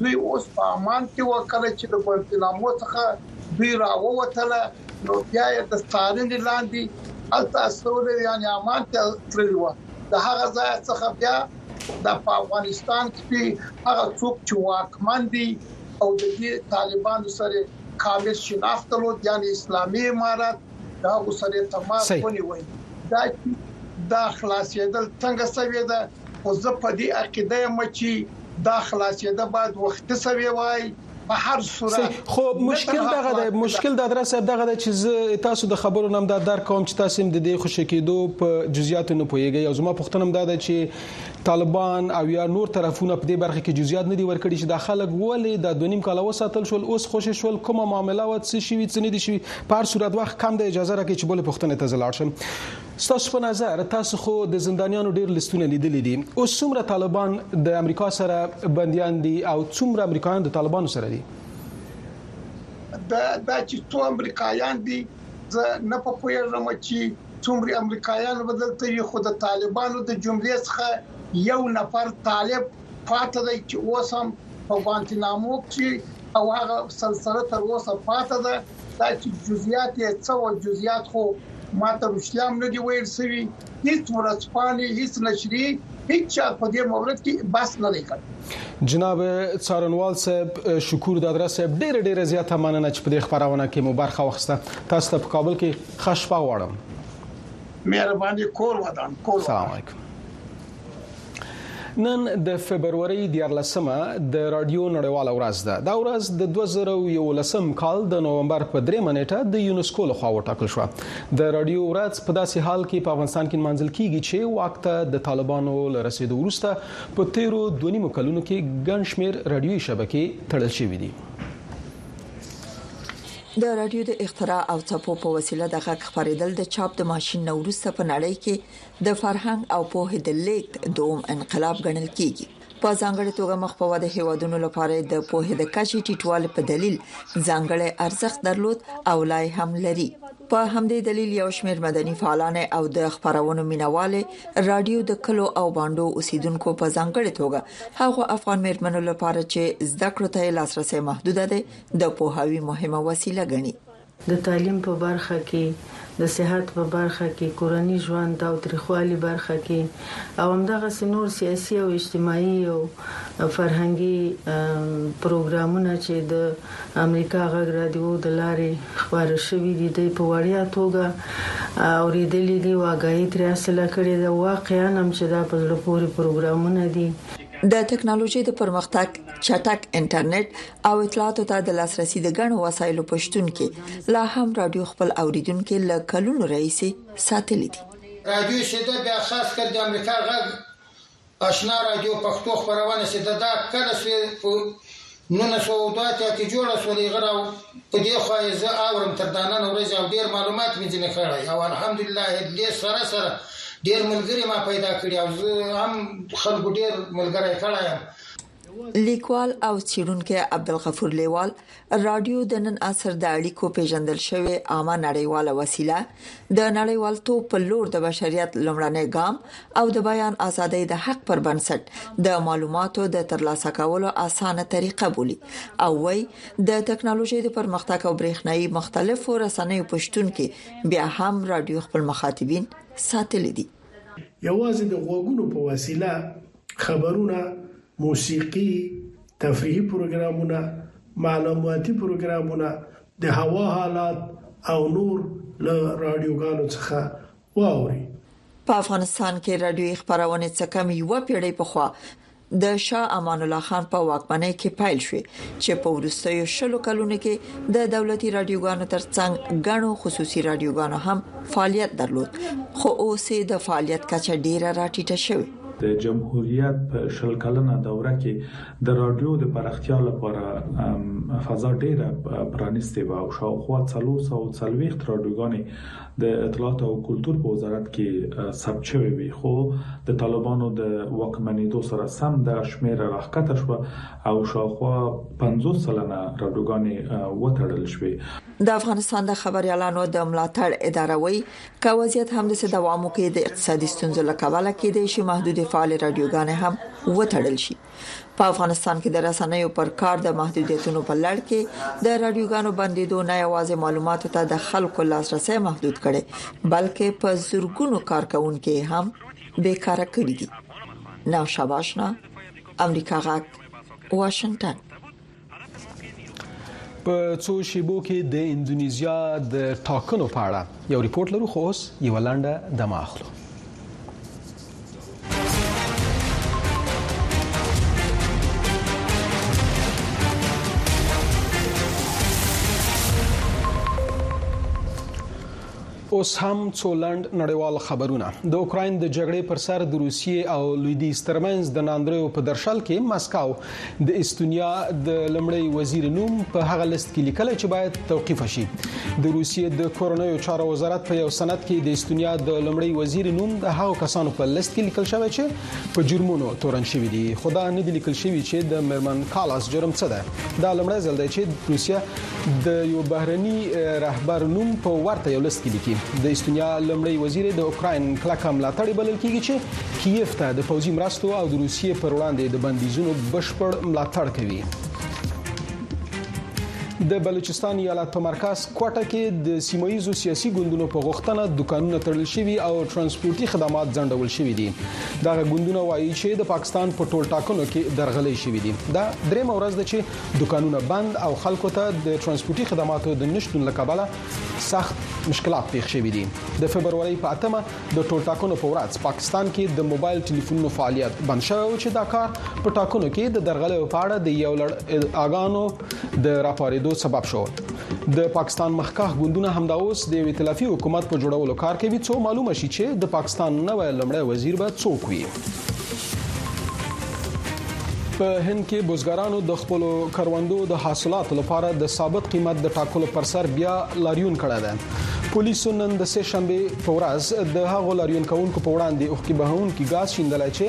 Speaker 20: دوی اوس په امان کې و کله چې د ګوانتنامو څخه دوی راووتله نو بیا یې د څارنې لاندې هلته استولې وه، یعنې عمان ته تللې وه، د هغه ځای څخه بیا د په افغانستان کښې هغه څوک چې واکمن دي او د دې طالبانو سره کامل شناخت درلود، یعنې اسلامي امارت د هغو سره تماس ونیوی، دا چې دا خلاصیدل څنګه شوې ده، خو زه په دې عقیده یم چې دا خلاصیده باید وختي شوې وای. په هر صورت
Speaker 13: خو مشکل دغه د مشکل د ادرس صاحب دغه چې زه تاسو د خبرو نم دا در کوم چې تاسو د دې خوشی کېدو په جزئیات نه پويږئ او زما پوښتنه هم دا ده چې طالبان او یا نور طرفونه په دې برخه کې جزئیات نه دي ورکړي چې د خلک ولې د دونیم کال وساتل شول اوس خوشی شول کومه معاملې و څه شي څه نه دي شي په هر صورت وخت کم د اجازه راکړي چې بل پوښتنه ته زلاړ شم ستاسو په نظر تاسو خو د زندانیانو ډیر لیستونه لیدلې دي اوس څومره طالبان د امریکا سره بندیان دي او څومره امریکایان د طالبانو سره دي
Speaker 20: دا دا چې څو امریکایان دي زه نه په پوهیږم چې څومره امریکایان بدلته یو خود طالبانو د جملې څخه یو نفر طالب پاتې دی چې اوس هم په ګوانتنامو کې او هغه سلسله تر اوسه پاتې ده دا چې جزئیات یې څه او جزئیات خو ماته رښتیا هم نه دی ویل شوی هیڅ ورځپاڼې هیڅ نشریه هیڅ چا په دې مورد کې بس نه دی کړی
Speaker 13: جناب څارنوال صاحب شکور دادرا صاحب ډیر ډیر زیاته مننه چې په دې خبرونه کې مو برخه واخیسته تاسو ته په کابل کې خښ
Speaker 20: پغواړم مهرباني کور ودان کور
Speaker 13: سلام علیکم نن د فبرवरी 14مه د رادیو نړیواله ورځ ده دا ورځ د 2011 کال د نوومبر په 3 منېټه د یونسکو له خوا وټاکل شو د رادیو ورځ په داسې حال کې په افغانستان کې منځل کیږي چې وخت د طالبانو له رسیدو وروسته په تیرو دونیمو کلونو کې ګڼ شمیر رادیوي شبکې تړل شوې دي
Speaker 21: د رادیو د اختراع او څپو په وسیله د غږ خبرېدل د چاپ د ماشين نورسته په نړۍ کې د فرهنګ او پوهې د لیږد دوم انقلاب ګڼل کیږي. په ځانګړې توګه مخ په وده هیوادونو لپاره یې د پوهې د کچې ټیټوالي په دلیل ځانګړی ارزښت درلود او لا یې هم لري. په همدې دلیل یو شمیر مدني فعالان او د خپرونو مینه وال یې راډیو د کلو او بانډو اوسیدونکو په ځانګړې توګه هغو افغان میرمنو لپاره چې زده کړو ته یې لاسرسی محدود دی د پوهاوي مهمه وسیله ګڼي.
Speaker 22: د تعلیم په برخه کې، د صحت په برخه کې، کورني ژوند تاوتریخوالي برخه کې او همدغسې نور سیاسي او اجتماعي او فرهنګي پروګرامونه چې د امریکا غږ راډیو د لارې خپاره شوي دي، دی په وړیا توګه اورېدلي دي او اګاهي ترې حاصله کړې ده. واقعا هم چې دا په زړه پورې پروګرامونه دي.
Speaker 21: د تکنالوژۍ د پرمختګ، چټک انټرنیټ او اطلاعاتو ته د لاسرسي د ګڼو وسایلو په شتون کې لا هم رادیو خپل اوریدونکو له کلونو راهیسې ساتلي دي
Speaker 23: رادیو سیده بیا خاص کر د امریکا غږ اشنا رادیو پښتو خبرونه سیده دا کله سوی په 1902 کې جوړه سو لري غره په دې خو یې زه اورم تر دانن ورځ او ډیر معلومات مې ځنه کړی او الحمدلله دې سره سره ډیر ملګری ما پیدا کړی او زه هم خلکو ډیر ملګری کړی
Speaker 21: لیکوال او څېړونکی عبدالغفور لیوال رادیو د نن عصر د اړیکو پیژندل شوې عامه نړیواله وسیله د نړیوالتوب په لور د بشریت لومړنی ګام او د بیان ازادۍ د حق پر بنسټ د معلوماتو د ترلاسه کولو اسانه طریقه بولی او وای د ټکنالوژي د پرمختګ او برېښنايي مختلفو رسنیو پښتون کې بیا هم رادیو خپل مخاطبین ساتل دي
Speaker 24: یوازې د غوګونو په وسیله خبرونه، موسیقي، تفریحي پروګرامونه، معلوماتي پروګرامونه، د هوا حالات او نور له راډیوګانو څخه واوري.
Speaker 21: په افغانستان کې راډیويي خپرونې څه کم یوه پیړۍ پخوا د شاه امان الله خان په واکمنۍ کې پیل شوې چې په وروستیو شلو کلونو کې د دولتي راډیوګانو ترڅنګ ګڼو خصوصي راډیوګانو هم فعالیت درلود خو اوس یې د فعالیت کچه ډیره راټیټه شوې
Speaker 25: د جمهوریت په شل کلنه دوره کې د راډیو د پراختیا لپاره فضا ډیره پرانیستې و او شاوخوا 340 راډیوګانې د اطلاعات او کلتور په وزارت کې ثبت شوې وي خو د طالبانو د واکمنیدو سره سم د شمیر راخکته شو او شاوخوا 50 سلنه راډیوګانې وتړل شوې
Speaker 21: د افغانستان د خبريالانو د ملاتړ اداره وایي که وضعیت همداسې دوام وکړي د اقتصادي ستونزو له کبله کېدای شي محدود فعال رادیوګانې هم وتړل شي په افغانستان کې د رسنیو پر کار د محدودیتونو په لړ کې د رادیوګانو بندیدو نه یوازې معلوماتو ته د خلکو لاسرسي محدود کړي بلکې په زورګونو کارکونکو هم بیکاره کړی دي نو شاباشنا امریکا غاک واشنگټن
Speaker 13: په څو شیبو کې د اندونیزیا د ټاکنو په اړه یو ریپورت لرو خو اوس یو لنډه دمه اخلو اوس هم څو لنډ نړیوال خبرونه. د اوکراین د جګړې پر سر د روسیې او لویدیځ ترمنځ د ناندریو په درشل کې مسکو د استونیا د لمړی وزیر نوم په هغه لیست کې لیکلی چې باید توقیف شي د روسیې د کورنیو چارو وزارت په یو سند کې د استونیا د لمړی وزیر نوم د هغو کسانو په لیست کې لیکل شوی چې په جرمونو تورن شوی دی خو دا نه دی لیکل شوی چې د مرمن کالاس جرم څه ده دا لمړی ځل دی چې روسیا د یو بهرني رهبر نوم په ورته یو لست کې لیکي د استونیا لمړی وزیر د اوکراین کلک ملاتړ بلل کیږي چې کیف ته د پوځي مرستو او د روسیې پر وړاندې د بندیزونو بشپړ ملاتړ کوي د بلوچستان ایالت په مرکز کوټه کې د سیمایزو سیاسي ګوندونو په غوښتنه دکانونه تړل شوي او ترانسپورتي خدمات ځنډول شوي دي دا ګوندونه وایي چې د پاکستان په ټول ټاکنو کې درغلي شوي دي دا درې مورز د چې دکانونه بند او خلکو ته د ترانسپورتي خدماتو د نشټون لکبله سخت مشکلات پیښ شوي دي د فبرवरी په اتمه د ټولټاکنو په ورځ پاکستان کې د موبایل ټلیفونونو فعالیت بند شوی او چې دا کار په ټاکنو کې د درغلیو په اړه د یو لړ اغانو د راپاریدو سبب شو د پاکستان مخکښ ګوندونه هم دا اوس د یو ائتلافي حکومت په جوړولو کار کوي څو معلومه شي چې د پاکستان نوې لمړی وزیر به څوک وي په هند کې بزګرانو د خپل کروندو د حاصلاتو لپاره د ثابت قیمت د ټاکلو پر سر بیا لاریون کړی دی پولیسو نن د سه شنبه په ورځ د هغو لاریون کوونکو په وړاندې اوخکي بهونکي غاز شیندلای چې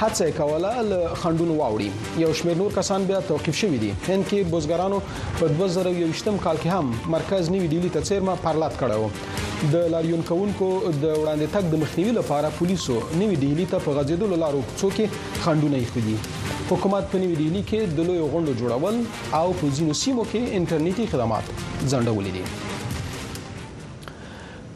Speaker 13: هڅه یې کوله له خندونو واوړي یو شمېر نور کسان بیا توقیف شوي دي هند کې بوزګرانو په 2021 کال کې هم مرکز نیوی ډیلی ته څیرمه پرلت کړو د لاریون کوونکو د وړاندې تګ د مخنیوي لپاره پولیسو نیوی ډیلی ته په غځېدو لارو کوڅو کې خندونه یې خو دي حکومت په نیوی ډیلی کې د لوی غونډو جوړول او په ځینو سیمو کې انټرنیټي خدمات ځنډولې دي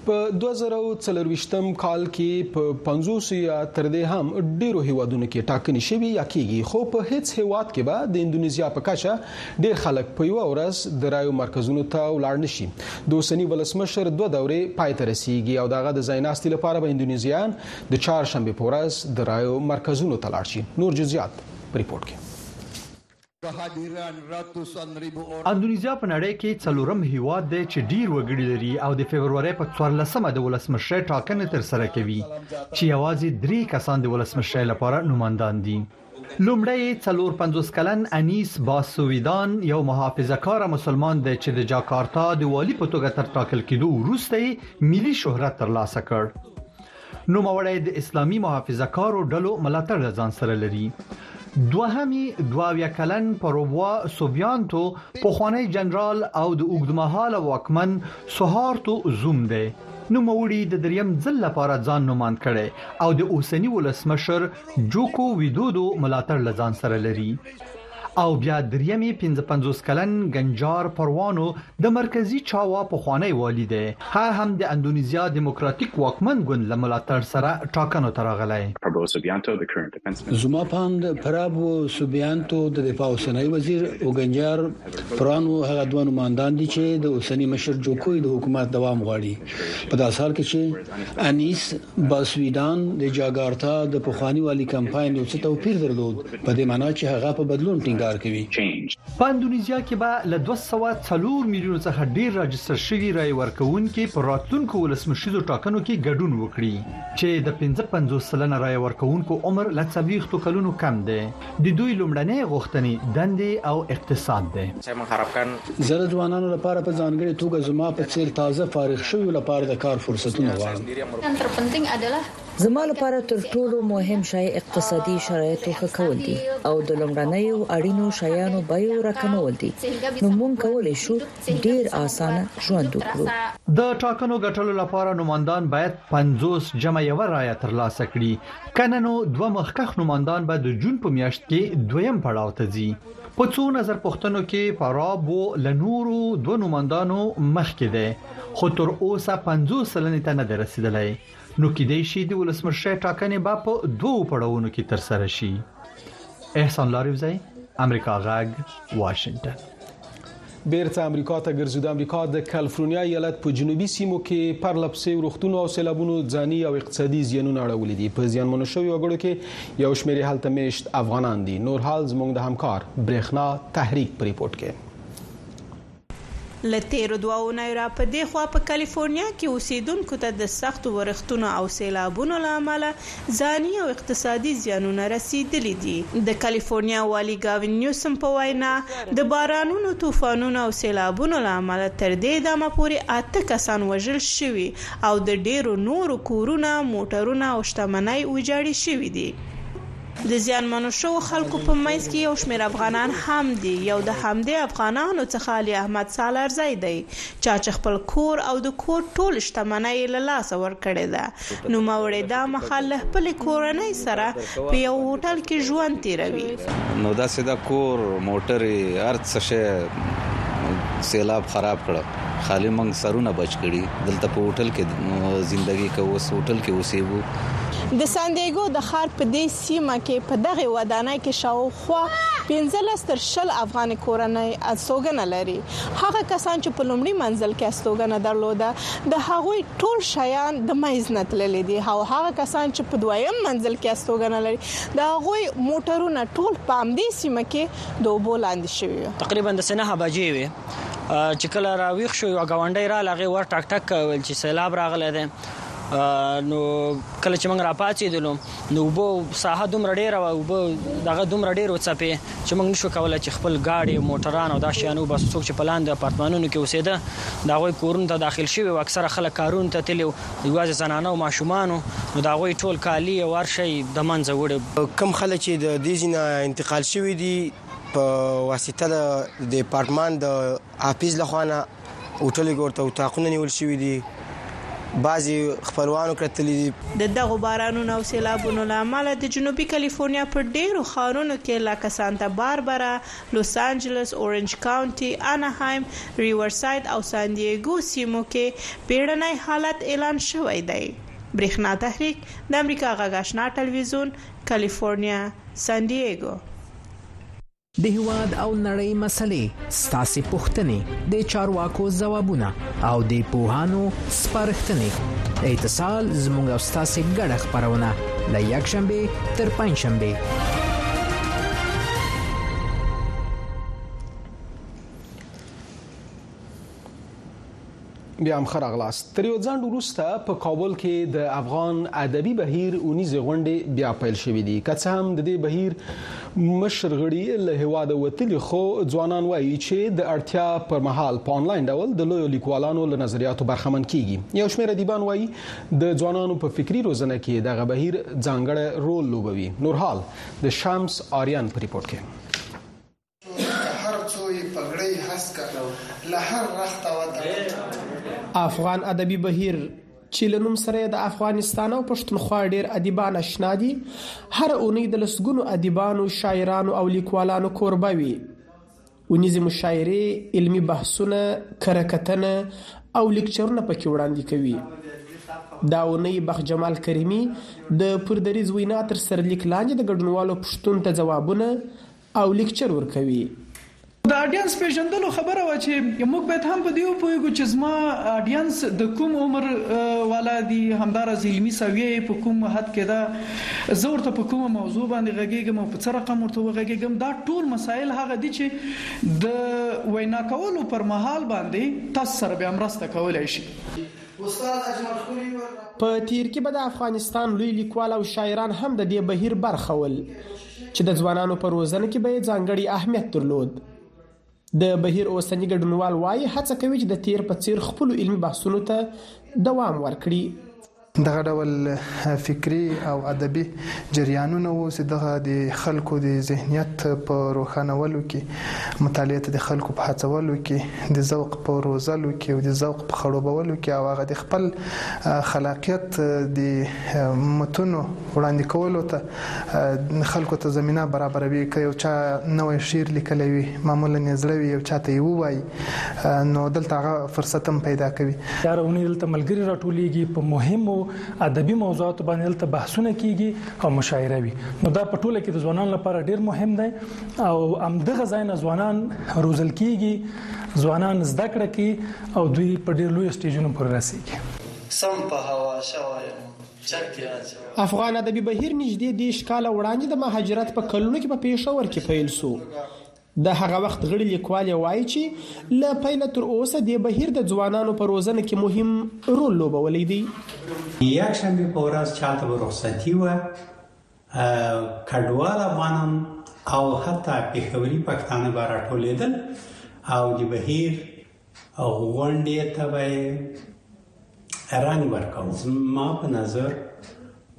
Speaker 13: په دوه زره او څلرویشتم کال کې په پنځوسو یا تر دې هم ډېرو هیوادونو کې ټاکنې شوي یا کېږي خو په هیڅ هیواد کې به د اندونیزیا په کچه ډېر خلک په یوه ورځ د رایو مرکزونو ته ولاړ نه شي د اوسني ولسمشر دوه دورې پای ته رسیږي او د هغه د ځایناستي لپاره به اندونیزیایان د چهارشنبې په ورځ د رایو مرکزونو ته لاړ شي نور جزئیات په رپورټ کې کهدیران راتوسن ریبو اور
Speaker 26: اندونیزیا په نړۍ کې څلورم هیواد دی چې ډیر وګړي لري او د فبرورۍ په 14 مه د ولسمشرۍ ټاکنې تر سره کوي چې یوازې درې کسان د ولسمشرۍ لپاره نوماندان دي لومړی څلور پنځوس کلن انیس باسویدان یو محافظه کار مسلمان دی چې د جاکارتا د والی په توګه تر ټاکل کېدو وروسته ملي شهرت ترلاسه کړ نوموړی د اسلامي محافظه کارو ډلو ملاتړ له ځان سره لري دوهمي دواویا کلن پروبوا سوبیانتو پخوانی جنرال او د اوږدمهاله واکمن سوهارتو زوم دی نو موړي د دریم ځل لپاره ځان نوماند کړي او د اوسنی ولسمشر جوکو ویدودو ملاتړ لزان سره لري او بیا دریمې پنځه پنځوس کلن ګنجار پروانو د مرکزي چاوا پخوانی والي دی هغه هم د اندونیزیا دیموکراتیک واکمن ګوند له ملاتړ سره ټاکنو ته راغلی.
Speaker 15: زما پاند پرابو سوبیانتو د دفاع اوسنی وزیر او ګنجار پرانو هغه دوه نوماندان دي چې د اوسني مشر جوکوی د حکومت دوام غواړي په داسې حال کې چې انیس باسویدان د جاګارتا د پخواني والي کمپاین یو څه توپیر درلود، په دې مانا چې هغه په بدلون ټینګار
Speaker 26: کوي. په اندونیزیا کې به له دوه سوه څلور میلیونو څخه ډېر راجستر شوي رایې ورکوونکي په راتلونکو ولسمشریزو ټاکنو کې ګډون وکړي، چې د پنځه پنځوس سلنه رایه ورکوونکو عمر له څلوېښتو کلونو کم دی. د دوی لومړنۍ غوښتنې دندې او اقتصاد دی.
Speaker 15: زه د ځوانانو لپاره په ځانګړې توګه زما په څېر تازه فارغ شویو لپاره د کار فرصتونه
Speaker 16: غواړم. زما لپاره تر ټولو مهم شی اقتصادي شرایطو ښه کول دي او د لومړنیو اړینو شیانو بیو راکمول دي، نو موږ کولای شو ډېر اسانه ژوند وکړو.
Speaker 26: د ټاکنو ګټلو لپاره نوماندان باید پنځوس جمع یوه رایه ترلاسه کړي کنه نو دوه مخکښ نوماندان به د جون په میاشت کې دویم پړاو ته ځي په څو نظر پښتنو کې فراب وو لنورو دوه نوماندانو مخ کې ده خو تر اوسه 50 سلنې ته نه دی رسیدلی نو کې دی شي د ولسمشرۍ ټاکنې به په دوو پړاوونو کې تر سره شي احسان لاریوزی امریکا غږ واشنگټن
Speaker 13: بیرته امریکا ته ګرځو د امریکا د کالیفورنیا ایالت په جنوبي سیمو کې پرله پسې ورښتونو او سیلابونو ځاني او اقتصادي زیانونه اړولي دي په زیانمنو شویو وګړو کې یو شمېر هلته میشت افغانان دي نور حال زموږ د همکار برېښنا تحریک په ریپورت کې
Speaker 27: له تیرو دوه اونیو را په دې خوا په کالیفورنیا کې اوسیدونکو ته د سختو ورښتونو او سیلابونو له امله ځاني او اقتصادي زیانونه رسېدلي دي. د کالیفورنیا والي ګاوین نیوسم په وینا، د بارانونو، طوفانونو او سېلابونو له امله تر دې دمه پورې اته کسان وژل شوي او د ډېرو نورو کورونه، موټرونه او شتمنۍ ویجاړې شوې دي. د زیانمنو شوو خلکو په منځ کې یو شمېر افغانان هم دي. یو د همدې افغانانو څخه علي احمد سالارزی دی، چا چې خپل کور او د کور ټولې شتمنۍ یې له لاسه ورکړې ده. نوموړې دا مهال له خپلې کورنۍ سره په یو هوټل کې ژوند تیروي.
Speaker 28: نو داسې ده کور، موټرې، هر څه شی سیلاب خراب کړ، خالي موږ سرونه بچ کړي، دلته په هوټل کې زندګي کوو، اوس هوټل کې اوسیږو.
Speaker 27: د سان دیګو د ښار په دې سیمه کې په دغې ودانۍ کې شاوخوا خوا پنځلس تر شل افغانې کورنۍ استوګنه لري، هغه کسان چې په لومړي منزل کې استوګنه درلوده د هغوی ټول شیان د مینځ نه تللي دي او هغه کسان چې په دویم منزل کې استوګنه لري د هغوی موټرونه ټول په همدې سیمه کې د اوبو لاندې شوي وو.
Speaker 29: تقریبا داسې نهه بجې وې چې کله را ویښ شو یوه ګاونډۍ راغله هغې ور ټک ټک کړ ویل چې سیلاب راغلی دی نو کله چې موږ را پاڅیدلو نو وبو ساحه دومره ډیره او وبو دغه دومره ډیر وڅپې چې موږ نشو کولای چې خپل گاډي موټران او دا شیانو بس څوک چې پلاند اپارتمانونو کې اوسېده دا غوي کورونو ته داخل شوی او اکثره خلک کارونو ته تللی یوازې زنانه او ماشومانو نو دا غوي ټول کالی او هر شی د منځه وړي
Speaker 30: کم خلک چې د دې ځینه انتقال شوی دي په واسطه د اپارتمان د حافظ لخوا نه هوټل کې ورته اتاقونه نیول شوي دي، بعضې خپلوانو کره تللي دي.
Speaker 27: د دغو بارانونو او سېلابونو له امله د جنوبي کالیفورنیا په ډېرو ښارونو کې لکه سانتا باربرا، لوس انجلس، اورنج کاونټي، اناهایم، ریورساید او سان دیېګو سیمو کې بېړنی حالت اعلان شوی دی. برېښنا تحریک، د امریکا غږ اشنا ټلوېزیون، کالیفورنیا، سان دیېګو.
Speaker 31: د هیواد او نړۍ مسلې ستاسو پوښتنې د چارواکو ځوابونه او د پوهانو سپارښتنې اتصال زموږ او ستاسو ګډه خبرونه د یک شنبه تر پنځ شنبه
Speaker 13: بیا هم خراغلاست تر یو ځند وروسته په کابل کې د افغان ادبي بهیر اونیز غونډې بیا پیل شوې دي که څه هم د دې بهیر مشر غړي له هواده وتلي خو ځوانان وایي چې د اړتیا پر مهال په انلاین ډول د لوی لیکوالانو له نظریاتو برخمن کیږي یو شمېر ادیبان وایي د ځوانانو په فکری روزنه کې دغه بهیر ځانګړی رول لوبوي نورحال د شمس آریان په ریپورت کې ټوپک
Speaker 25: هر څو یې پګړۍ هست کړو له هر رخته وته
Speaker 22: افغان ادبي بهیر چې له نوم سره د افغانستان او پښتونخوا ډیر ادیبان آشنا دي هر اونۍ د لسګونو ادیبانو شاعرانو او لیکوالانو کوربه وي ونیزي مشاعرې علمی بحثونه کره کتنه او لیکچرونه پکې وړاندې کوي دا اونۍ بخ جمال کریمی د پردریز وینا تر سرلیک لاندې د ګډونوالو پښتون ته ځوابونه او لیکچر ورکوي.
Speaker 32: د آډینس پېژندلو خبره وه چې موږ باید هم په دې وپوهېږو چې زما آډینس د کوم عمر والا دي، همداراز علمي سویه یې په کوم حد کې ده، زه ورته په کومه موضوع باندې غږېږم او په څه رقم ورته وغږېږم، دا ټول مسایل هغه دي چې د وینا کولو پر مهال باندې تاسو سره بیا مرسته کولای شي.
Speaker 22: په تېر کې به د افغانستان لوی لیکوال او شاعران هم د دې بهیر برخه ول. چې د ځوانانو په روزنه کې به یې ځانګړی اهمیت درلود د بهیر اوسنی ګډونوال وایي هڅه کوي چې د تیر په څیر خپل علمي بحثونو ته دوام ورکړي
Speaker 25: دغه ډول فکری او ادبي جریانونه وو چې دغه د خلکو د ذهنیت په روښانولو کې مطالعه ته د خلکو په هڅولو کې د ذوق په روزلو کې او د ذوق په خړوبولو کې او هغه د خپل خلاقیت د متونو وړاندې کولو ته خلکو ته زمینه برابروي که یو چا نوی شعر لیکلی وي معمولا یې زړه وي یو چا ته یې ووایي نو دلته هغه فرصت هم پیدا کوي
Speaker 33: هره اونۍ دلته ملګري راټولیږي په مهمو ادبي موضوعاتو باندې دلته بحثونه کیږي او مشاعره وي نو دا په ټوله کې د ځوانانو لپاره ډیر مهم دی او همدغه ځای نه ځوانان روزل کیږي ځوانان زده کړه کوي او دوی په ډیر لوی سټیجونو پر رسیږي
Speaker 25: سم په هوا شوی
Speaker 22: افغان ادبي بهير نږدې دېرش کاله وړاندې د مهاجرت په کلونو کې په پېښور کې پیل شو. د هغه وخت غړي لیکوالې وایي چې له پیله تر اوسه دې بهیر د ځوانانو په روزنه کې مهم رول لوبولی
Speaker 34: دی. یکشنبې په ورځ چاته به رخصتي وه کډوال افغانان او حتی پېښوري پښتانه به راټولېدل او د بهیر غونډې ته به رنګ ورکاوه زما په نظر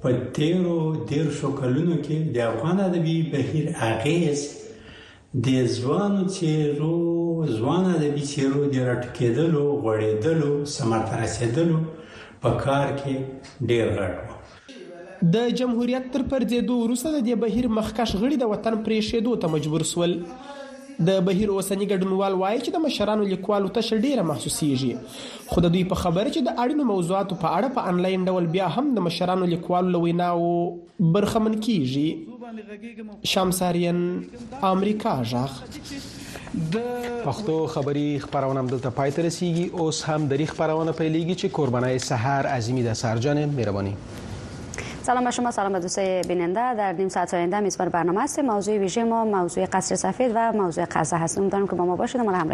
Speaker 34: په تیرو دیر شو کلونو کې د افغان ادبي بهیر اغیز د ځوانو څېرو، ځوان ادبي څېرو د راټوکېدلو، غوړېدلو، ثمر ته رسېدلو په کار کې ډېر غټ و.
Speaker 22: د جمهوریت تر پرځېدو وروسته د دې بهیر مخکښ غړي د وطن پرېښېدو ته مجبور شول. د بهیر اوسني ګډونوال وايي چې د مشرانو لیکوالو تشه ډېره محسوسېږي، خو د دوی په خبره چې د اړینو موضوعاتو په اړه په انلاین ډول بیا هم د مشرانو لیکوالو له ویناوو برخمن کیږي شامساریان امریکا ژغ
Speaker 13: پښتو خبری خبرونه هم دلته پای ته رسیږي اوس هم دری خبرونه پیلېږي چې قربانای سحر عظیمی د سرجان مهرباني
Speaker 35: سلام به شما سلام به دوست بیننده در نیم ساعت آینده میزبان برنامه هستیم موضوع ویژه ما موضوع قصر سفید و موضوع قصه هستیم دارم که با ما باشید ما همراهی